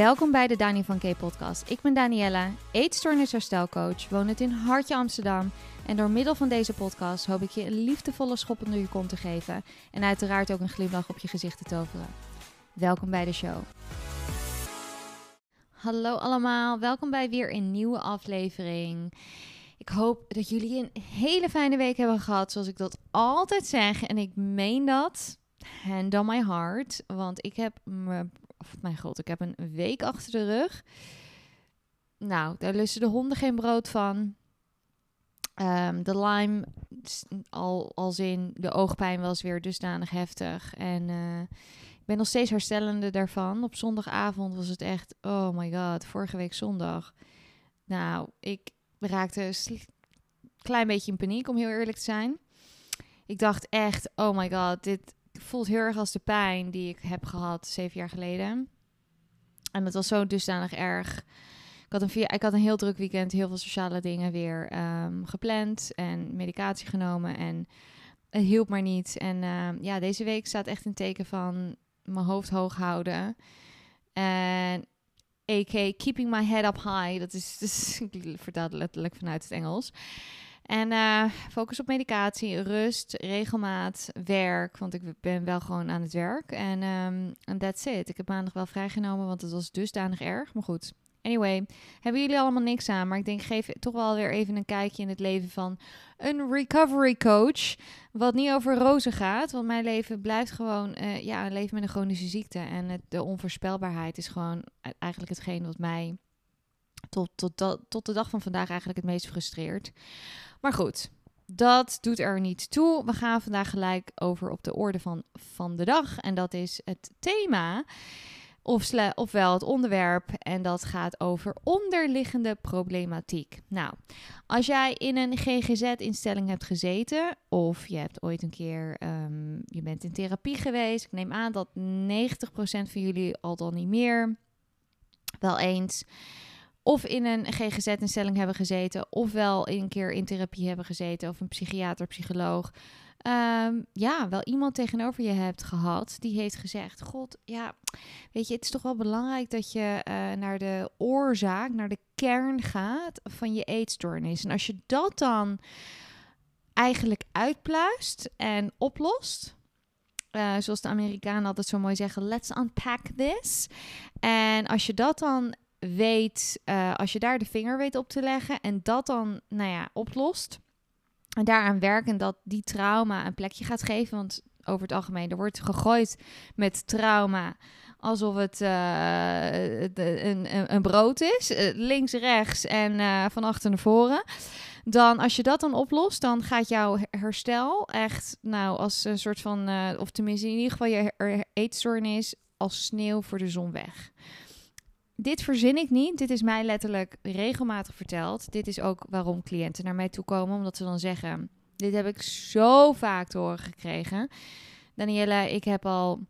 Welkom bij de Dani van K podcast. Ik ben Daniella, eetstoornisherstelcoach, woonend in Hartje Amsterdam. En door middel van deze podcast hoop ik je een liefdevolle schop onder je kont te geven. En uiteraard ook een glimlach op je gezicht te toveren. Welkom bij de show. Hallo allemaal, welkom bij weer een nieuwe aflevering. Ik hoop dat jullie een hele fijne week hebben gehad, zoals ik dat altijd zeg. En ik meen dat, hand on my heart. Want ik heb me, of mijn god, ik heb een week achter de rug. Nou, daar lusten de honden geen brood van. Ehm, de Lyme, al, als in de oogpijn was weer dusdanig heftig. En uh, ik ben nog steeds herstellende daarvan. Op zondagavond was het echt, oh my god, vorige week zondag. Nou, ik raakte een klein beetje in paniek, om heel eerlijk te zijn. Ik dacht echt, oh my god, dit voelt heel erg als de pijn die ik heb gehad zeven jaar geleden. En het was zo dusdanig erg. Ik had, een, ik had een heel druk weekend, heel veel sociale dingen weer um, gepland en medicatie genomen. En het hielp maar niet. En uh, ja, deze week staat echt een teken van mijn hoofd hoog houden. En a.k. keeping my head up high. Dat is, dus, ik vertaal letterlijk vanuit het Engels. En uh, focus op medicatie, rust, regelmaat, werk. Want ik ben wel gewoon aan het werk. En um, that's it. Ik heb maandag wel vrijgenomen, want het was dusdanig erg. Maar goed, Anyway, hebben jullie allemaal niks aan. Maar ik denk, geef toch wel weer even een kijkje in het leven van een recovery coach. Wat niet over rozen gaat. Want mijn leven blijft gewoon uh, ja, een leven met een chronische ziekte. En de onvoorspelbaarheid is gewoon eigenlijk hetgeen wat mij tot, tot, tot de dag van vandaag eigenlijk het meest frustreert. Maar goed, dat doet er niet toe. We gaan vandaag gelijk over op de orde van, van de dag. En dat is het thema. Of ofwel het onderwerp en dat gaat over onderliggende problematiek. Nou, als jij in een GGZ-instelling hebt gezeten of je hebt ooit een keer, um, je bent in therapie geweest, ik neem aan dat 90% van jullie al dan niet meer wel eens of in een GGZ-instelling hebben gezeten, ofwel een keer in therapie hebben gezeten, of een psychiater, psycholoog. Um, ja, wel iemand tegenover je hebt gehad die heeft gezegd: God, ja, weet je, het is toch wel belangrijk dat je uh, naar de oorzaak, naar de kern gaat van je eetstoornis. En als je dat dan eigenlijk uitpluist en oplost. Uh, zoals de Amerikanen altijd zo mooi zeggen: let's unpack this. En als je dat dan weet, uh, als je daar de vinger weet op te leggen en dat dan, nou ja, oplost. En daaraan werken dat die trauma een plekje gaat geven. Want over het algemeen, er wordt gegooid met trauma alsof het uh, een, een, brood is. Uh, links, rechts en van achter naar voren. Dan als je dat dan oplost, dan gaat jouw herstel echt, nou, als een soort van, of tenminste in ieder geval je eetstoornis, als sneeuw voor de zon weg dit verzin ik niet. Dit is mij letterlijk regelmatig verteld. Dit is ook waarom cliënten naar mij toe komen. Omdat ze dan zeggen: Dit heb ik zo vaak te horen gekregen. Danielle, ik heb al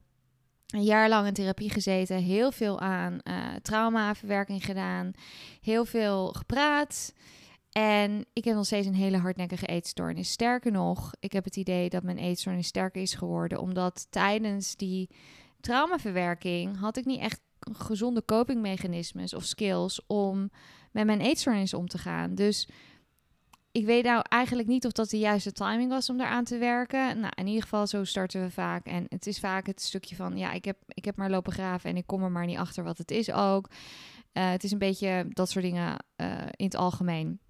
een jaar lang in therapie gezeten. Heel veel aan uh, traumaverwerking gedaan. Heel veel gepraat. En ik heb nog steeds een hele hardnekkige eetstoornis. Sterker nog, ik heb het idee dat mijn eetstoornis sterker is geworden. Omdat tijdens die traumaverwerking had ik niet echt gezonde copingmechanismes of skills om met mijn eetstoornis om te gaan. Dus ik weet nou eigenlijk niet of dat de juiste timing was om daaraan te werken. Nou, in ieder geval, zo starten we vaak. En het is vaak het stukje van, ja, ik heb, ik heb maar lopen graven en ik kom er maar niet achter wat het is ook. Uh, het is een beetje dat soort dingen uh, in het algemeen.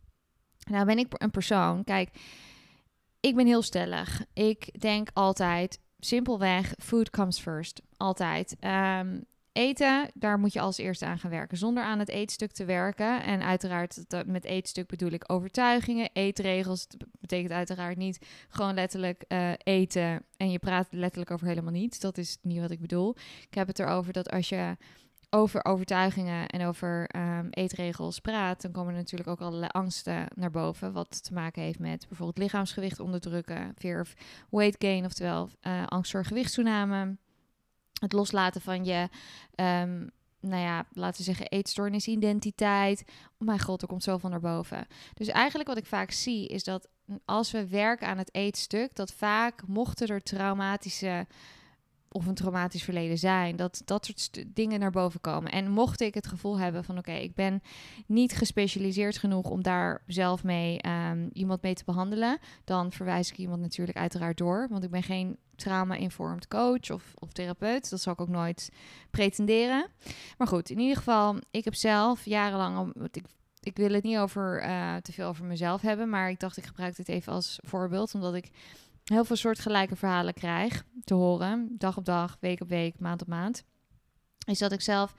Nou ben ik een persoon, kijk, ik ben heel stellig. Ik denk altijd, simpelweg, food comes first. Altijd. Um, eten, daar moet je als eerste aan gaan werken. Zonder aan het eetstuk te werken. En uiteraard, met eetstuk bedoel ik overtuigingen, eetregels. Dat betekent uiteraard niet gewoon letterlijk uh, eten en je praat letterlijk over helemaal niets. Dat is niet wat ik bedoel. Ik heb het erover dat als je over overtuigingen en over um, eetregels praat, dan komen er natuurlijk ook allerlei angsten naar boven. Wat te maken heeft met bijvoorbeeld lichaamsgewicht onderdrukken, fear of weight gain, oftewel uh, angst voor gewichtstoename het loslaten van je, um, nou ja, laten we zeggen, eetstoornisidentiteit. Oh mijn god, er komt zoveel naar boven. Dus eigenlijk wat ik vaak zie is dat als we werken aan het eetstuk, dat vaak mochten er traumatische of een traumatisch verleden zijn. Dat dat soort dingen naar boven komen. En mocht ik het gevoel hebben van oké, ik ben niet gespecialiseerd genoeg om daar zelf mee um, iemand mee te behandelen, dan verwijs ik iemand natuurlijk uiteraard door. Want ik ben geen trauma-informed coach of, of therapeut. Dat zal ik ook nooit pretenderen. Maar goed, in ieder geval, ik heb zelf jarenlang. Ik, ik wil het niet over uh, te veel over mezelf hebben, maar ik dacht ik gebruik dit even als voorbeeld, omdat ik heel veel soortgelijke verhalen krijg te horen, dag op dag, week op week, maand op maand, is dat ik zelf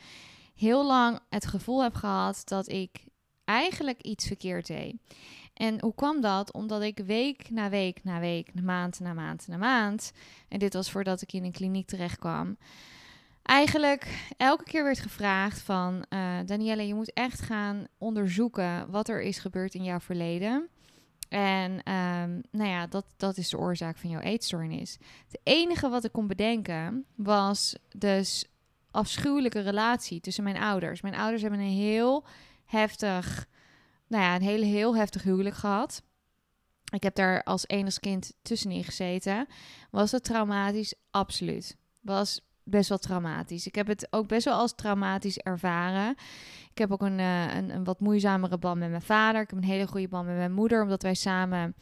heel lang het gevoel heb gehad dat ik eigenlijk iets verkeerd deed. En hoe kwam dat? Omdat ik week na week na week, maand na maand na maand, en dit was voordat ik in een kliniek terecht kwam, eigenlijk elke keer werd gevraagd van uh, Danielle, je moet echt gaan onderzoeken wat er is gebeurd in jouw verleden. En um, nou ja, dat, dat is de oorzaak van jouw eetstoornis. Het enige wat ik kon bedenken was dus afschuwelijke relatie tussen mijn ouders. Mijn ouders hebben een heel heftig, nou ja, een hele heel heftig huwelijk gehad. Ik heb daar als enig kind tussenin gezeten. Was dat traumatisch? Absoluut. Was best wel traumatisch. Ik heb het ook best wel als traumatisch ervaren. Ik heb ook een, uh, een, een, wat moeizamere band met mijn vader. Ik heb een hele goede band met mijn moeder, omdat wij samen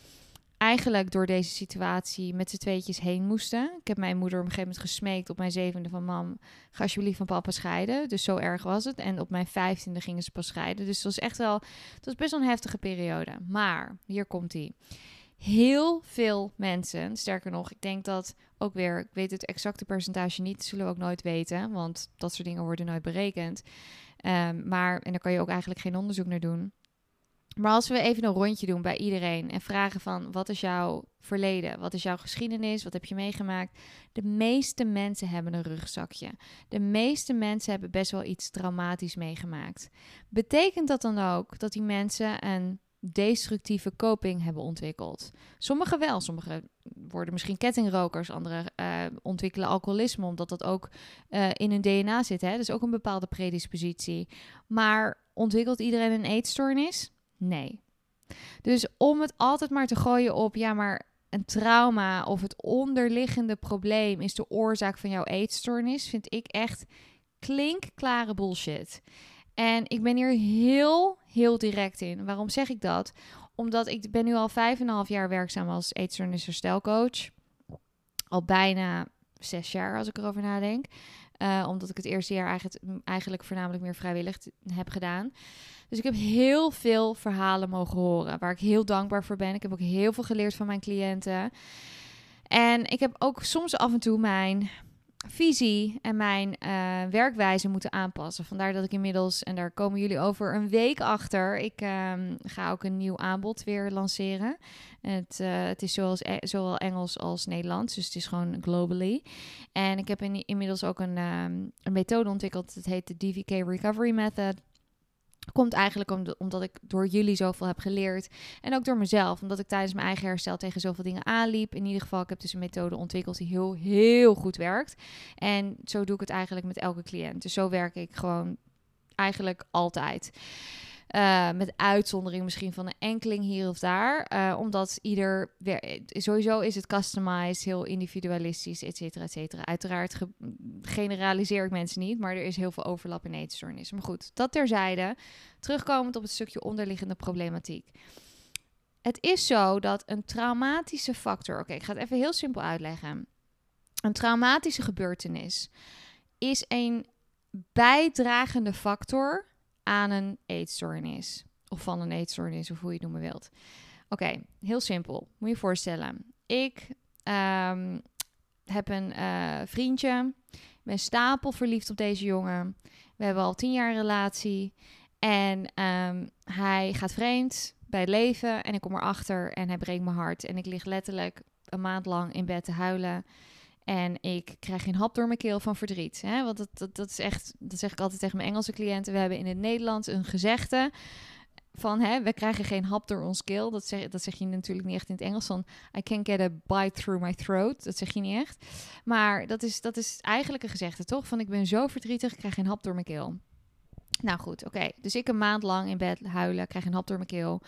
eigenlijk door deze situatie met z'n tweetjes heen moesten. Ik heb mijn moeder op een gegeven moment gesmeekt op mijn zevende van mam, ga alsjeblieft van papa scheiden. Dus zo erg was het. En op mijn vijftiende gingen ze pas scheiden. Dus het was echt wel, het was best wel een heftige periode. Maar, hier komt hij heel veel mensen, sterker nog, ik denk dat ook weer, ik weet het exacte percentage niet, zullen we ook nooit weten, want dat soort dingen worden nooit berekend. Um, maar, en daar kan je ook eigenlijk geen onderzoek naar doen. Maar als we even een rondje doen bij iedereen en vragen van wat is jouw verleden? Wat is jouw geschiedenis? Wat heb je meegemaakt? De meeste mensen hebben een rugzakje. De meeste mensen hebben best wel iets traumatisch meegemaakt. Betekent dat dan ook dat die mensen een destructieve coping hebben ontwikkeld. Sommigen wel, sommigen worden misschien kettingrokers, anderen uh, ontwikkelen alcoholisme, omdat dat ook uh, in hun DNA zit. Hè? Dus ook een bepaalde predispositie. Maar ontwikkelt iedereen een eetstoornis? Nee. Dus om het altijd maar te gooien op, ja, maar een trauma of het onderliggende probleem is de oorzaak van jouw eetstoornis, vind ik echt klinkklare bullshit. En ik ben hier heel, heel direct in. Waarom zeg ik dat? Omdat ik ben nu al vijf en een half jaar werkzaam als eetstoornis herstelcoach. Al bijna zes jaar als ik erover nadenk. Uh, omdat ik het eerste jaar eigenlijk, eigenlijk voornamelijk meer vrijwillig heb gedaan. Dus ik heb heel veel verhalen mogen horen. Waar ik heel dankbaar voor ben. Ik heb ook heel veel geleerd van mijn cliënten. En ik heb ook soms af en toe mijn visie en mijn uh, werkwijze moeten aanpassen. Vandaar dat ik inmiddels, en daar komen jullie over een week achter, ik um, ga ook een nieuw aanbod weer lanceren. Het, uh, het is e zowel Engels als Nederlands, dus het is gewoon globally. En ik heb in, inmiddels ook een, um, een methode ontwikkeld, het heet de DVK Recovery Method. Komt eigenlijk omdat ik door jullie zoveel heb geleerd. En ook door mezelf. Omdat ik tijdens mijn eigen herstel tegen zoveel dingen aanliep. In ieder geval, ik heb dus een methode ontwikkeld die heel, heel goed werkt. En zo doe ik het eigenlijk met elke cliënt. Dus zo werk ik gewoon eigenlijk altijd. Uh, met uitzondering misschien van een enkeling hier of daar. Uh, omdat ieder... Sowieso is het customized, heel individualistisch, et cetera, et cetera. Uiteraard generaliseer ik mensen niet, maar er is heel veel overlap in eetstoornissen. Maar goed, dat terzijde. Terugkomend op het stukje onderliggende problematiek. Het is zo dat een traumatische factor... Oké, ik ga het even heel simpel uitleggen. Een traumatische gebeurtenis is een bijdragende factor aan een eetstoornis. Of van een eetstoornis, of hoe je het noemen wilt. Oké, heel simpel. Moet je je voorstellen. Ik um, heb een uh, vriendje. Ik ben stapel verliefd op deze jongen. We hebben al tien jaar relatie. En um, hij gaat vreemd bij het leven. En ik kom erachter en hij breekt mijn hart. En ik lig letterlijk een maand lang in bed te huilen. En ik krijg geen hap door mijn keel van verdriet. Hè? Want dat, dat, dat is echt, dat zeg ik altijd tegen mijn Engelse cliënten. We hebben in het Nederlands een gezegde van hè, we krijgen geen hap door ons keel. Dat zeg, dat zeg je natuurlijk niet echt in het Engels. Van I can't get a bite through my throat. Dat zeg je niet echt. Maar dat is, dat is eigenlijk een gezegde, toch? Van ik ben zo verdrietig, ik krijg geen hap door mijn keel. Nou goed, oké. Dus ik een maand lang in bed huilen, krijg een hap door mijn keel.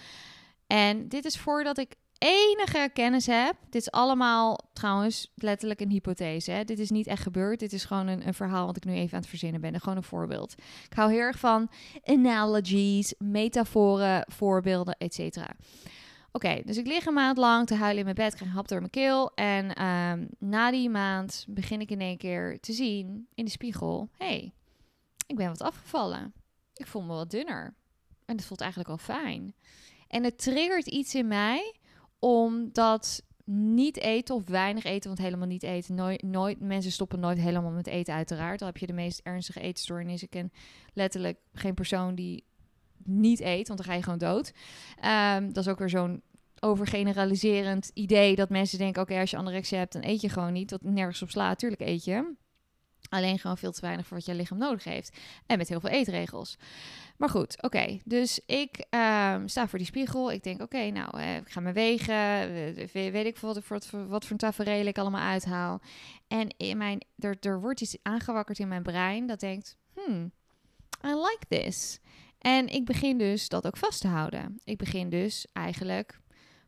En dit is voordat ik enige kennis heb, dit is allemaal trouwens letterlijk een hypothese. Hè? Dit is niet echt gebeurd. Dit is gewoon een, een verhaal wat ik nu even aan het verzinnen ben. Gewoon een voorbeeld. Ik hou heel erg van analogies, metaforen, voorbeelden, etc. Oké, dus ik lig een maand lang te huilen in mijn bed, krijg een hap door mijn keel. En ehm, na die maand begin ik in één keer te zien in de spiegel: hey, ik ben wat afgevallen. Ik voel me wat dunner. En dat voelt eigenlijk wel fijn. En het triggert iets in mij omdat niet eten of weinig eten, want helemaal niet eten. Nooit, nooit, mensen stoppen nooit helemaal met eten, uiteraard. Dan heb je de meest ernstige eetstoornis. Ik ken letterlijk geen persoon die niet eet, want dan ga je gewoon dood. Ehm, dat is ook weer zo'n overgeneraliserend idee dat mensen denken: oké, als je anorexia hebt, dan eet je gewoon niet. Wat nergens op slaat, natuurlijk eet je. Alleen gewoon veel te weinig voor wat je lichaam nodig heeft. En met heel veel eetregels. Maar goed, oké. Dus ik ehm, sta voor die spiegel. Ik denk, oké, nou, uh, ik ga me wegen. weet ik wat, wat, wat voor tafereel ik allemaal uithaal. En in mijn, er, er wordt iets aangewakkerd in mijn brein dat denkt, hmm, I like this. En ik begin dus dat ook vast te houden. Ik begin dus eigenlijk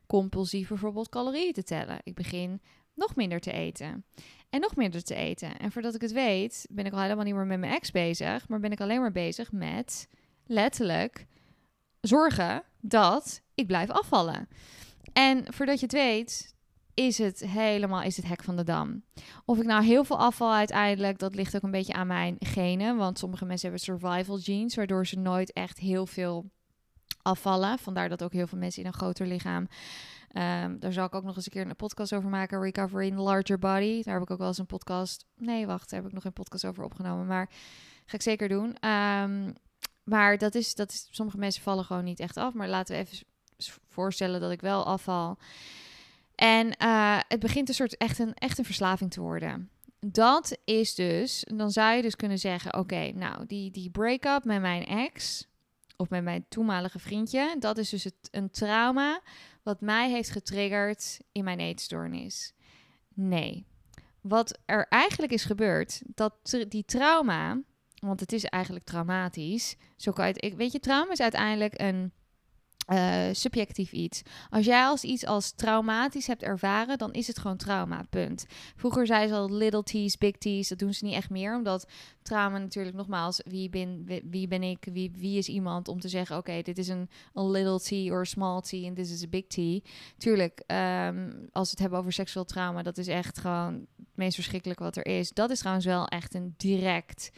compulsief bijvoorbeeld calorieën te tellen. Ik begin nog minder te eten. En nog minder te eten. En voordat ik het weet, ben ik al helemaal niet meer met mijn ex bezig. Maar ben ik alleen maar bezig met letterlijk zorgen dat ik blijf afvallen. En voordat je het weet, is het helemaal is het hek van de dam. Of ik nou heel veel afval uiteindelijk, dat ligt ook een beetje aan mijn genen. Want sommige mensen hebben survival genes, waardoor ze nooit echt heel veel afvallen. Vandaar dat ook heel veel mensen in een groter lichaam. Um, daar zal ik ook nog eens een keer een podcast over maken. Recovery in the Larger Body. Daar heb ik ook wel eens een podcast. Nee, wacht, daar heb ik nog een podcast over opgenomen. Maar ga ik zeker doen. Um, maar dat is, dat sommige mensen vallen gewoon niet echt af. Maar laten we even voorstellen dat ik wel afval. En uh, het begint een soort echt een, echt een verslaving te worden. Dat is dus, dan zou je dus kunnen zeggen: oké, nou, die, die break-up met mijn ex of met mijn toenmalige vriendje, dat is dus het, een trauma wat mij heeft getriggerd in mijn eetstoornis. Nee. Wat er eigenlijk is gebeurd, dat die trauma, want het is eigenlijk traumatisch. Zo kan het, ik, weet je, trauma is uiteindelijk een uh, subjectief iets. Als jij als iets als traumatisch hebt ervaren, dan is het gewoon trauma, punt. Vroeger zei ze al little t's, big t's, dat doen ze niet echt meer, omdat trauma natuurlijk nogmaals, wie ben, wie ben ik, wie, wie is iemand om te zeggen, oké, dit is een, little t or small t en dit is een big t. Tuurlijk, um, als we het hebben over seksueel trauma, dat is echt gewoon het meest verschrikkelijke wat er is. Dat is trouwens wel echt een direct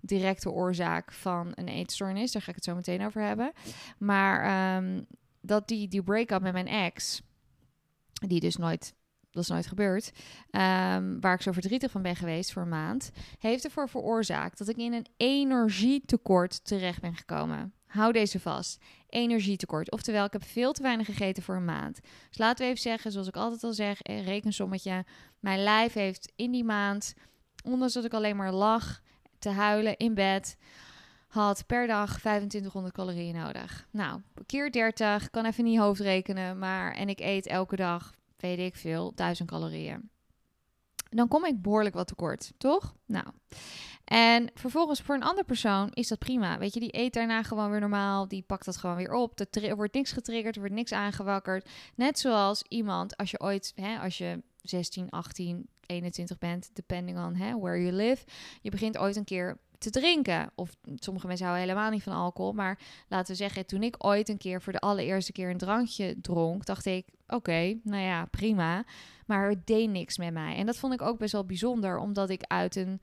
directe oorzaak van een eetstoornis. Daar ga ik het zo meteen over hebben. Maar ehm, dat die, die break-up met mijn ex, die dus nooit dat is nooit gebeurd, um, waar ik zo verdrietig van ben geweest voor een maand, heeft ervoor veroorzaakt dat ik in een energietekort terecht ben gekomen. Hou deze vast. Energietekort. Oftewel, ik heb veel te weinig gegeten voor een maand. Dus laten we even zeggen, zoals ik altijd al zeg, rekensommetje. Mijn lijf heeft in die maand, ondanks dat ik alleen maar lag, te huilen in bed. Had per dag 2500 calorieën nodig. Nou, keer 30, kan even niet hoofdrekenen. Maar, en ik eet elke dag, weet ik veel, 1000 calorieën. Dan kom ik behoorlijk wat tekort, toch? Nou. En vervolgens voor een andere persoon is dat prima. Weet je, die eet daarna gewoon weer normaal. Die pakt dat gewoon weer op. Er wordt niks getriggerd, er wordt niks aangewakkerd. Net zoals iemand, als je ooit, hè, als je 16, 18, 21 bent, depending on hè, where you live. Je begint ooit een keer te drinken. Of sommige mensen houden helemaal niet van alcohol. Maar laten we zeggen, toen ik ooit een keer voor de allereerste keer een drankje dronk, dacht ik: oké, nou ja, prima. Maar het deed niks met mij. En dat vond ik ook best wel bijzonder, omdat ik uit een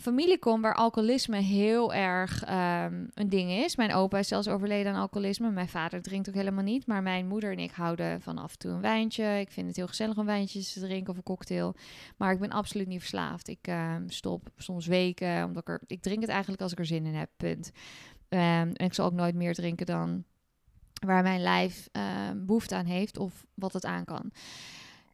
familie kom waar alcoholisme heel erg ehm, een ding is. Mijn opa is zelfs overleden aan alcoholisme. Mijn vader drinkt ook helemaal niet. Maar mijn moeder en ik houden van af en toe een wijntje. Ik vind het heel gezellig om wijntjes te drinken of een cocktail. Maar ik ben absoluut niet verslaafd. Ik ehm, stop soms weken. Omdat ik, er, ik drink het eigenlijk als ik er zin in heb. Punt. Ehm, en ik zal ook nooit meer drinken dan waar mijn lijf behoefte aan heeft of wat het aan kan.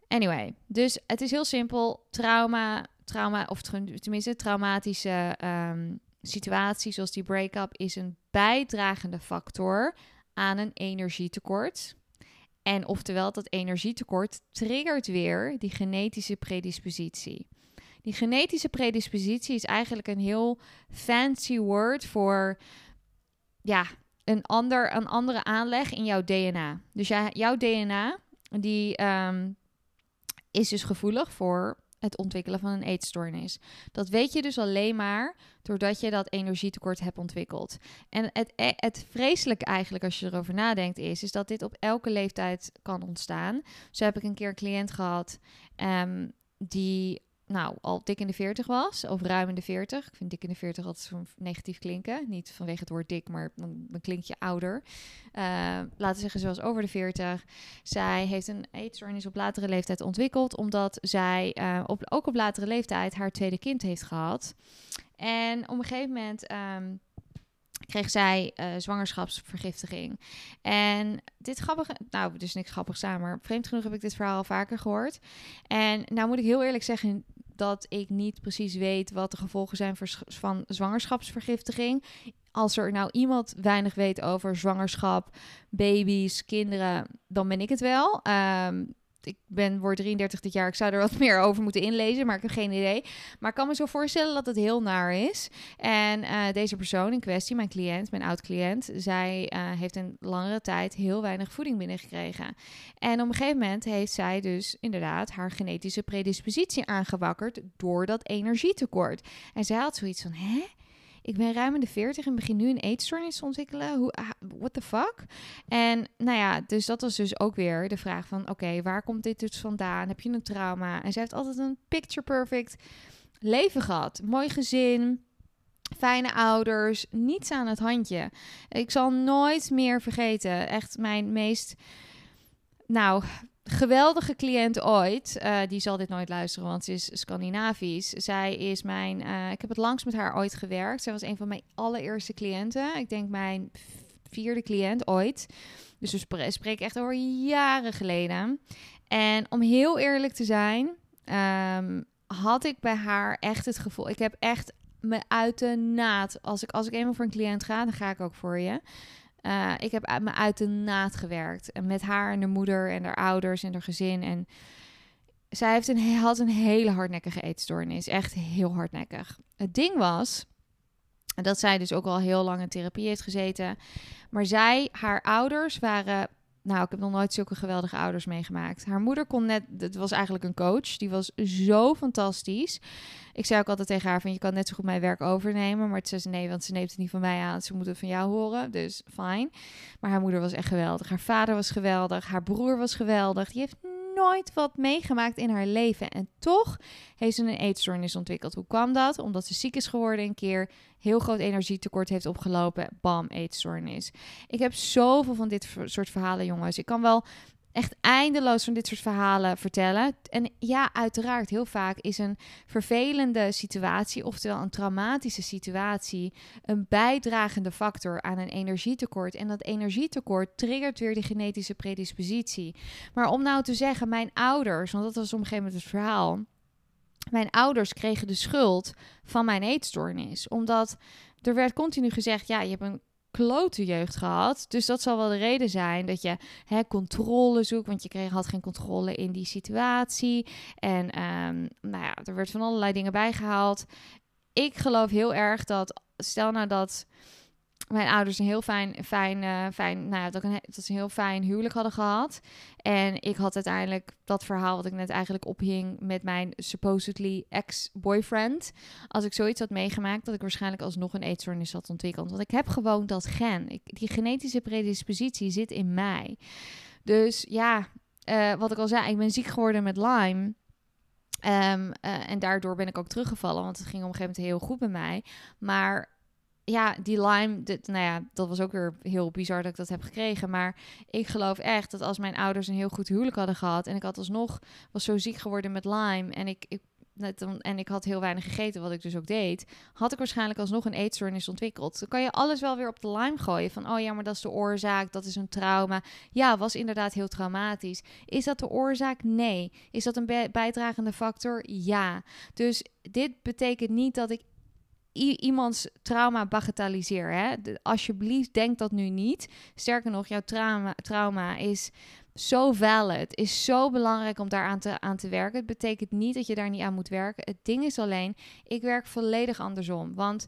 Anyway, dus het is heel simpel. Trauma trauma, of tenminste traumatische um, situatie zoals die break-up, is een bijdragende factor aan een energietekort. En oftewel, dat energietekort triggert weer die genetische predispositie. Die genetische predispositie is eigenlijk een heel fancy word voor ja, een, ander, een andere aanleg in jouw DNA. Dus jouw DNA die ehm, is dus gevoelig voor het ontwikkelen van een eetstoornis. Dat weet je dus alleen maar doordat je dat energietekort hebt ontwikkeld. En het, e, het vreselijke eigenlijk, als je erover nadenkt, is, is dat dit op elke leeftijd kan ontstaan. Zo heb ik een keer een cliënt gehad um, die nou, al dik in de 40 was, of ruim in de 40. Ik vind dik in de 40 altijd zo negatief klinken. Niet vanwege het woord dik, maar dan, dan je ouder. Uh, laten we zeggen, zoals over de 40. Zij heeft een eetstoornis op latere leeftijd ontwikkeld, omdat zij uh, op, ook op latere leeftijd haar tweede kind heeft gehad. En op een gegeven moment. Um, kreeg zij uh, zwangerschapsvergiftiging. En dit grappige, nou, dus niks grappigs aan, maar vreemd genoeg heb ik dit verhaal al vaker gehoord. En nou moet ik heel eerlijk zeggen, dat ik niet precies weet wat de gevolgen zijn van zwangerschapsvergiftiging. Als er nou iemand weinig weet over zwangerschap, baby's, kinderen, dan ben ik het wel. Um, ik ben, word 33 dit jaar. Ik zou er wat meer over moeten inlezen, maar ik heb geen idee. Maar ik kan me zo voorstellen dat het heel naar is. En uh, deze persoon in kwestie, mijn cliënt, mijn oud-cliënt, zij uh, heeft een langere tijd heel weinig voeding binnengekregen. En op een gegeven moment heeft zij dus inderdaad haar genetische predispositie aangewakkerd door dat energietekort. En zij had zoiets van, hè? Ik ben ruim in de 40 en begin nu een eetstoornis te ontwikkelen. Hoe, ah, what the fuck? En nou ja, dus dat was dus ook weer de vraag van, oké, waar komt dit dus vandaan? Heb je een trauma? En zij heeft altijd een picture perfect leven gehad. Mooi gezin, fijne ouders, niets aan het handje. Ik zal nooit meer vergeten, echt mijn meest, nou, geweldige cliënt ooit. Uh, die zal dit nooit luisteren, want ze is Scandinavisch. Zij is mijn. Uh, ik heb het langst met haar ooit gewerkt. Zij was een van mijn allereerste cliënten. Ik denk mijn vierde cliënt ooit. Dus we spreken echt over jaren geleden. En om heel eerlijk te zijn, um, had ik bij haar echt het gevoel. Ik heb echt me uit de naad. Als ik, als ik eenmaal voor een cliënt ga, dan ga ik ook voor je. Uh, ik heb me uit de naad gewerkt. En met haar en haar moeder en haar ouders en haar gezin. En zij heeft een, had een hele hardnekkige eetstoornis. Echt heel hardnekkig. Het ding was dat zij dus ook al heel lang in therapie heeft gezeten. Maar zij, haar ouders waren nou, ik heb nog nooit zulke geweldige ouders meegemaakt. Haar moeder kon net, het was eigenlijk een coach, die was zo fantastisch. Ik zei ook altijd tegen haar van, je kan net zo goed mijn werk overnemen. Maar het zei ze nee, want ze neemt het niet van mij aan. Ze moet het van jou horen, dus fijn. Maar haar moeder was echt geweldig. Haar vader was geweldig. Haar broer was geweldig. Die heeft nooit wat meegemaakt in haar leven. En toch heeft ze een eetstoornis ontwikkeld. Hoe kwam dat? Omdat ze ziek is geworden een keer, heel groot energietekort heeft opgelopen. Bam, eetstoornis. Ik heb zoveel van dit soort verhalen, jongens. Ik kan wel echt eindeloos van dit soort verhalen vertellen. En ja, uiteraard, heel vaak is een vervelende situatie, oftewel een traumatische situatie, een bijdragende factor aan een energietekort. En dat energietekort triggert weer de genetische predispositie. Maar om nou te zeggen, mijn ouders, want dat was op een gegeven moment het verhaal. Mijn ouders kregen de schuld van mijn eetstoornis. Omdat er werd continu gezegd: ja, je hebt een klote jeugd gehad. Dus dat zal wel de reden zijn dat je hè, controle zoekt. Want je kreeg, had geen controle in die situatie. En um, nou ja, er werd van allerlei dingen bijgehaald. Ik geloof heel erg dat, stel nou dat mijn ouders een heel fijn, fijn, uh, fijn nou ja, dat, een, heel fijn huwelijk hadden gehad. En ik had uiteindelijk dat verhaal wat ik net eigenlijk ophing met mijn supposedly ex-boyfriend. Als ik zoiets had meegemaakt, dat ik waarschijnlijk alsnog een eetstoornis had ontwikkeld. Want ik heb gewoon dat gen. Die genetische predispositie zit in mij. Dus ja, uh, wat ik al zei, ik ben ziek geworden met Lyme. Um, uh, en daardoor ben ik ook teruggevallen, want het ging op een gegeven moment heel goed bij mij. Maar ja, die Lyme, dit, nou ja, dat was ook weer heel bizar dat ik dat heb gekregen. Maar ik geloof echt dat als mijn ouders een heel goed huwelijk hadden gehad... en ik had alsnog, was zo ziek geworden met Lyme... en ik, ik en ik had heel weinig gegeten, wat ik dus ook deed, had ik waarschijnlijk alsnog een eetstoornis ontwikkeld. Dan kan je alles wel weer op de Lyme gooien. Van, oh ja, maar dat is de oorzaak, dat is een trauma. Ja, was inderdaad heel traumatisch. Is dat de oorzaak? Nee. Is dat een bijdragende factor? Ja. Dus dit betekent niet dat ik iemands trauma bagatelliseer. Hè? alsjeblieft, denk dat nu niet. Sterker nog, jouw trauma, trauma is zo valid, is zo belangrijk om daar aan te, aan te werken. Het betekent niet dat je daar niet aan moet werken. Het ding is alleen, ik werk volledig andersom. Want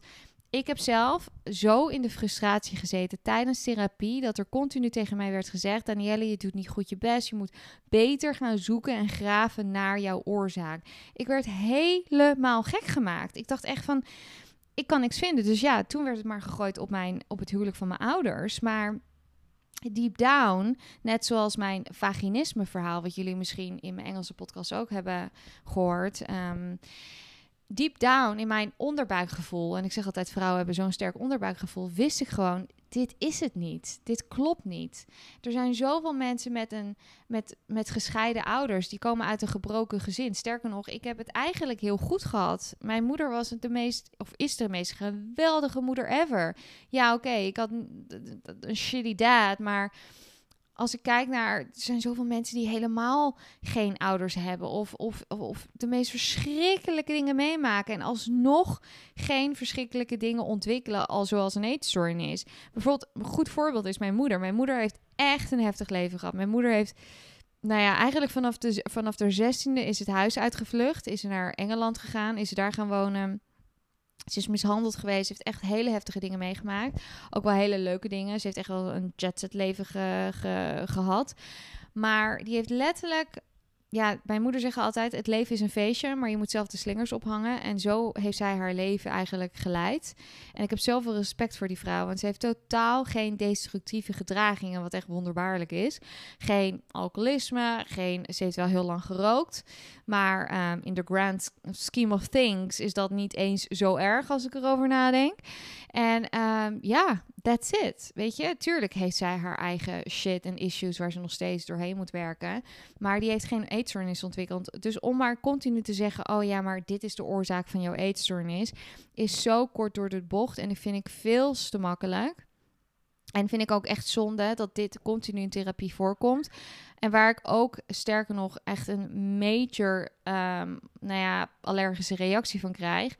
ik heb zelf zo in de frustratie gezeten tijdens therapie dat er continu tegen mij werd gezegd: Danielle, je doet niet goed je best. Je moet beter gaan zoeken en graven naar jouw oorzaak. Ik werd helemaal gek gemaakt. Ik dacht echt van: ik kan niks vinden. Dus ja, toen werd het maar gegooid op, mijn, op het huwelijk van mijn ouders. Maar deep down, net zoals mijn vaginisme verhaal, wat jullie misschien in mijn Engelse podcast ook hebben gehoord. Ehm, deep down in mijn onderbuikgevoel, en ik zeg altijd vrouwen hebben zo'n sterk onderbuikgevoel, wist ik gewoon, dit is het niet. Dit klopt niet. Er zijn zoveel mensen met, een, met, met gescheiden ouders, die komen uit een gebroken gezin. Sterker nog, ik heb het eigenlijk heel goed gehad. Mijn moeder was de meest, of is de meest geweldige moeder ever. Ja, oké, ik had een, een shitty dad, maar als ik kijk naar, er zijn zoveel mensen die helemaal geen ouders hebben of, of, of de meest verschrikkelijke dingen meemaken en alsnog geen verschrikkelijke dingen ontwikkelen, al zoals een eetstoornis. Bijvoorbeeld, een goed voorbeeld is mijn moeder. Mijn moeder heeft echt een heftig leven gehad. Mijn moeder heeft, nou ja, eigenlijk vanaf de, vanaf de zestiende is het huis uitgevlucht, is naar Engeland gegaan, is daar gaan wonen. Ze is mishandeld geweest. Ze heeft echt hele heftige dingen meegemaakt. Ook wel hele leuke dingen. Ze heeft echt wel een jetset leven gehad. Maar die heeft letterlijk ja, mijn moeder zegt altijd: het leven is een feestje, maar je moet zelf de slingers ophangen. En zo heeft zij haar leven eigenlijk geleid. En ik heb zoveel respect voor die vrouw, want ze heeft totaal geen destructieve gedragingen, wat echt wonderbaarlijk is. Geen alcoholisme, geen, ze heeft wel heel lang gerookt. Maar ehm, in the grand scheme of things is dat niet eens zo erg als ik erover nadenk. En ehm, ja, that's it. Weet je, tuurlijk heeft zij haar eigen shit en issues waar ze nog steeds doorheen moet werken. Maar die heeft geen eetstoornis ontwikkeld. Dus om maar continu te zeggen: oh ja, maar dit is de oorzaak van jouw eetstoornis, is zo kort door de bocht. En dat vind ik veel te makkelijk. En vind ik ook echt zonde dat dit continu in therapie voorkomt. En waar ik ook sterker nog echt een major um, nou ja, allergische reactie van krijg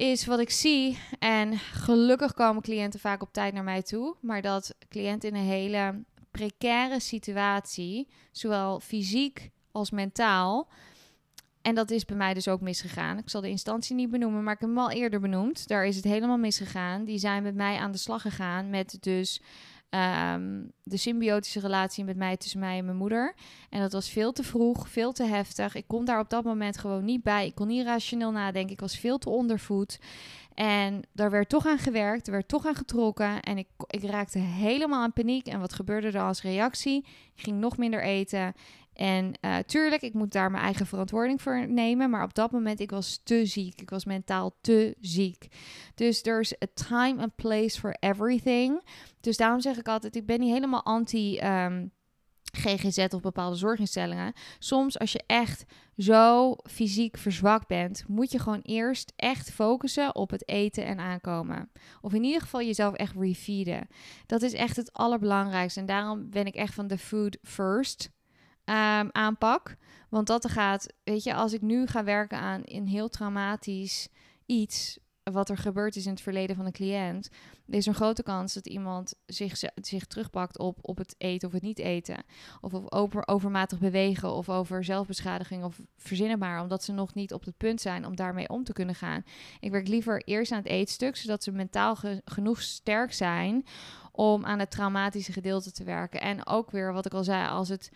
is wat ik zie. En gelukkig komen cliënten vaak op tijd naar mij toe. Maar dat cliënten in een hele precaire situatie, zowel fysiek als mentaal. En dat is bij mij dus ook misgegaan. Ik zal de instantie niet benoemen, maar ik heb hem al eerder benoemd. Daar is het helemaal misgegaan. Die zijn met mij aan de slag gegaan met dus Ehm, de symbiotische relatie met mij tussen mij en mijn moeder. En dat was veel te vroeg, veel te heftig. Ik kon daar op dat moment gewoon niet bij. Ik kon niet rationeel nadenken. Ik was veel te ondervoed. En daar werd toch aan gewerkt, er werd toch aan getrokken. En ik, ik raakte helemaal in paniek. En wat gebeurde er als reactie? Ik ging nog minder eten. En uh, tuurlijk, ik moet daar mijn eigen verantwoording voor nemen. Maar op dat moment, ik was te ziek. Ik was mentaal te ziek. Dus there's a time and place for everything. Dus daarom zeg ik altijd, ik ben niet helemaal anti... Ehm, of bepaalde zorginstellingen. Soms als je echt zo fysiek verzwakt bent, moet je gewoon eerst echt focussen op het eten en aankomen. Of in ieder geval jezelf echt refeeden. Dat is echt het allerbelangrijkste. En daarom ben ik echt van de food first um, aanpak. Want dat gaat, weet je, als ik nu ga werken aan een heel traumatisch iets wat er gebeurd is in het verleden van een cliënt, is er een grote kans dat iemand zich, zich terugpakt op, op het eten of het niet eten. Of, of over, overmatig bewegen of over zelfbeschadiging of verzinnen maar, omdat ze nog niet op het punt zijn om daarmee om te kunnen gaan. Ik werk liever eerst aan het eetstuk, zodat ze mentaal genoeg sterk zijn om aan het traumatische gedeelte te werken. En ook weer, wat ik al zei, als het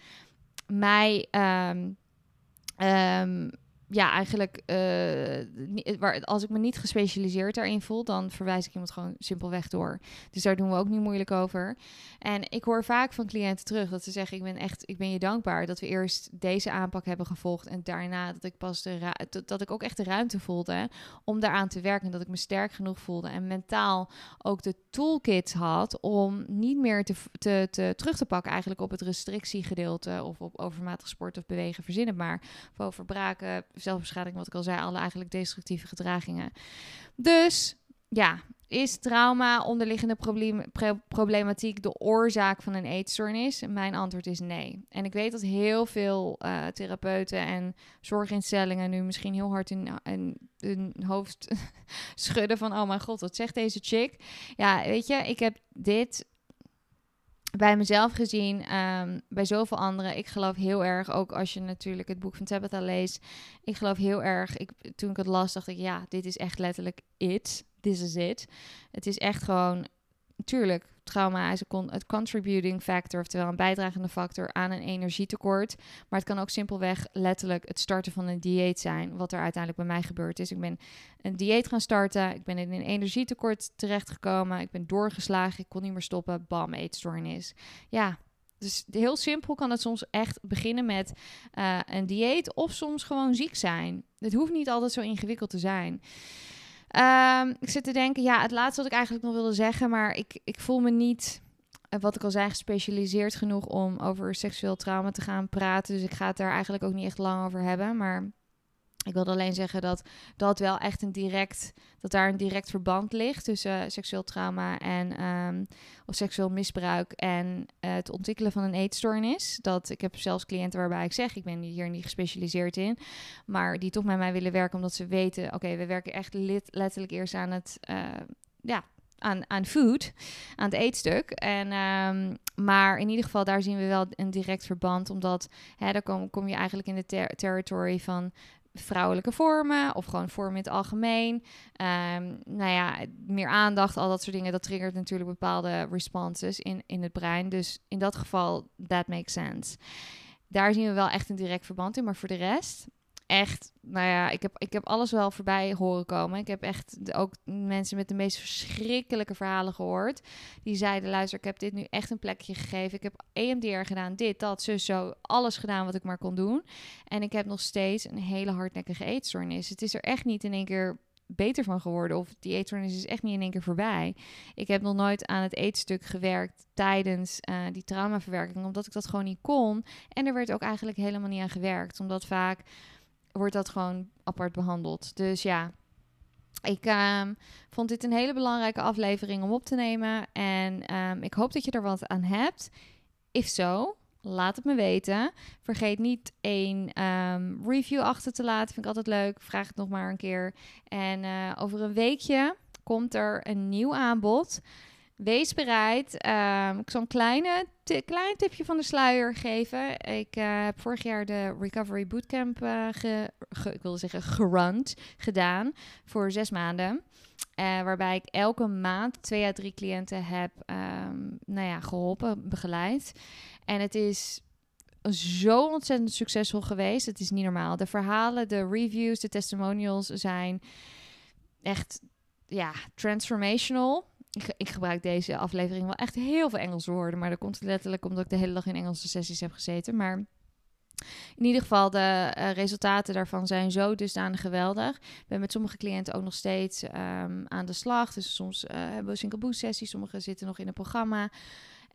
mij um, um, ja, eigenlijk, uh, waar, als ik me niet gespecialiseerd daarin voel, dan verwijs ik iemand gewoon simpelweg door. Dus daar doen we ook niet moeilijk over. En ik hoor vaak van cliënten terug dat ze zeggen: Ik ben echt, ik ben je dankbaar dat we eerst deze aanpak hebben gevolgd. En daarna dat ik pas de dat ik ook echt de ruimte voelde om daaraan te werken. En dat ik me sterk genoeg voelde. En mentaal ook de toolkit had om niet meer te, te, te terug te pakken, eigenlijk op het restrictiegedeelte of op overmatig sport of bewegen, verzinnen maar. Of over braken zelfbeschadiging, wat ik al zei, alle eigenlijk destructieve gedragingen. Dus ja, is trauma, onderliggende problematiek de oorzaak van een eetstoornis? Mijn antwoord is nee. En ik weet dat heel veel uh, therapeuten en zorginstellingen nu misschien heel hard in, in hun hoofd schudden van... oh mijn god, wat zegt deze chick? Ja, weet je, ik heb dit bij mezelf gezien, um, bij zoveel anderen. Ik geloof heel erg, ook als je natuurlijk het boek van Tabitha leest. Ik geloof heel erg, ik, toen ik het las, dacht ik, ja, dit is echt letterlijk it. this is it. Het is echt gewoon, natuurlijk, trauma is een contributing factor, oftewel een bijdragende factor aan een energietekort. Maar het kan ook simpelweg letterlijk het starten van een dieet zijn, wat er uiteindelijk bij mij gebeurd is. Ik ben een dieet gaan starten, ik ben in een energietekort terechtgekomen, ik ben doorgeslagen, ik kon niet meer stoppen, bam, eetstoornis. Ja, dus heel simpel kan het soms echt beginnen met uh, een dieet of soms gewoon ziek zijn. Het hoeft niet altijd zo ingewikkeld te zijn. Um, ik zit te denken, ja, het laatste wat ik eigenlijk nog wilde zeggen, maar ik, ik voel me niet, eh, wat ik al zei, gespecialiseerd genoeg om over seksueel trauma te gaan praten. Dus ik ga het daar eigenlijk ook niet echt lang over hebben. Maar ik wilde alleen zeggen dat dat wel echt een direct, dat daar een direct verband ligt tussen seksueel trauma en um, of seksueel misbruik en uh, het ontwikkelen van een eetstoornis. Dat ik heb zelfs cliënten waarbij ik zeg, ik ben hier niet gespecialiseerd in, maar die toch met mij willen werken omdat ze weten, oké, we werken echt letterlijk eerst aan het, uh, ja, aan, aan food, aan het eetstuk. En, um, maar in ieder geval, daar zien we wel een direct verband. Omdat hè, daar kom, kom je eigenlijk in de ter territory van vrouwelijke vormen of gewoon vormen in het algemeen. Um, nou ja, meer aandacht, al dat soort dingen, dat triggert natuurlijk bepaalde responses in, in het brein. Dus in dat geval, that makes sense. Daar zien we wel echt een direct verband in, maar voor de rest echt, nou ja, ik heb, ik heb alles wel voorbij horen komen. Ik heb echt ook mensen met de meest verschrikkelijke verhalen gehoord. Die zeiden, luister, ik heb dit nu echt een plekje gegeven. Ik heb EMDR gedaan, dit, dat, zo, zo. Alles gedaan wat ik maar kon doen. En ik heb nog steeds een hele hardnekkige eetstoornis. Het is er echt niet in één keer beter van geworden. Of die eetstoornis is echt niet in één keer voorbij. Ik heb nog nooit aan het eetstuk gewerkt tijdens uh, die traumaverwerking. Omdat ik dat gewoon niet kon. En er werd ook eigenlijk helemaal niet aan gewerkt. Omdat vaak wordt dat gewoon apart behandeld. Dus ja, ik um, vond dit een hele belangrijke aflevering om op te nemen. En um, ik hoop dat je er wat aan hebt. If zo, laat het me weten. Vergeet niet een um, review achter te laten. Vind ik altijd leuk. Vraag het nog maar een keer. En uh, over een weekje komt er een nieuw aanbod. Wees bereid. Um, ik zal een kleine, klein tipje van de sluier geven. Ik uh, heb vorig jaar de Recovery Bootcamp, uh, ge, ik wilde zeggen gerund, gedaan voor zes maanden. Uh, waarbij ik elke maand twee à drie cliënten heb um, nou ja, geholpen, begeleid. En het is zo ontzettend succesvol geweest. Het is niet normaal. De verhalen, de reviews, de testimonials zijn echt ja, transformational ik, ik, gebruik deze aflevering wel echt heel veel Engelse woorden. Maar dat komt letterlijk omdat ik de hele dag in Engelse sessies heb gezeten. Maar in ieder geval, de uh, resultaten daarvan zijn zo dusdanig geweldig. Ik ben met sommige cliënten ook nog steeds um, aan de slag. Dus soms uh, hebben we single boost sessies. Sommigen zitten nog in een programma.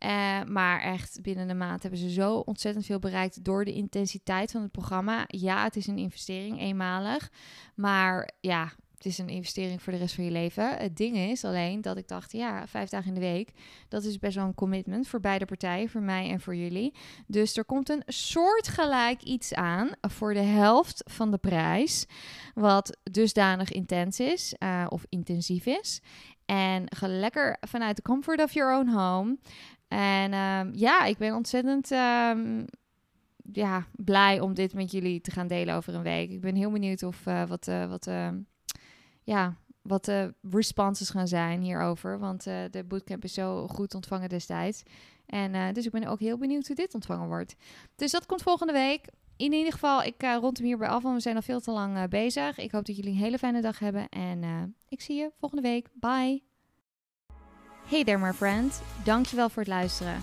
Uh, maar echt binnen een maand hebben ze zo ontzettend veel bereikt door de intensiteit van het programma. Ja, het is een investering, eenmalig. Maar ja, het is een investering voor de rest van je leven. Het ding is alleen dat ik dacht, ja, vijf dagen in de week, dat is best wel een commitment voor beide partijen, voor mij en voor jullie. Dus er komt een soortgelijk iets aan voor de helft van de prijs, wat dusdanig intens is uh, of intensief is. En ga lekker vanuit de comfort of your own home. En um, ja, ik ben ontzettend um, ja, blij om dit met jullie te gaan delen over een week. Ik ben heel benieuwd of uh, wat, uh, wat ja, wat de responses gaan zijn hierover. Want uh, de bootcamp is zo goed ontvangen destijds. En uh, dus ik ben ook heel benieuwd hoe dit ontvangen wordt. Dus dat komt volgende week. In ieder geval, ik uh, rond hem hierbij af, want we zijn al veel te lang bezig. Ik hoop dat jullie een hele fijne dag hebben. En ik zie je volgende week. Bye! Hey there my friend, dankjewel voor het luisteren.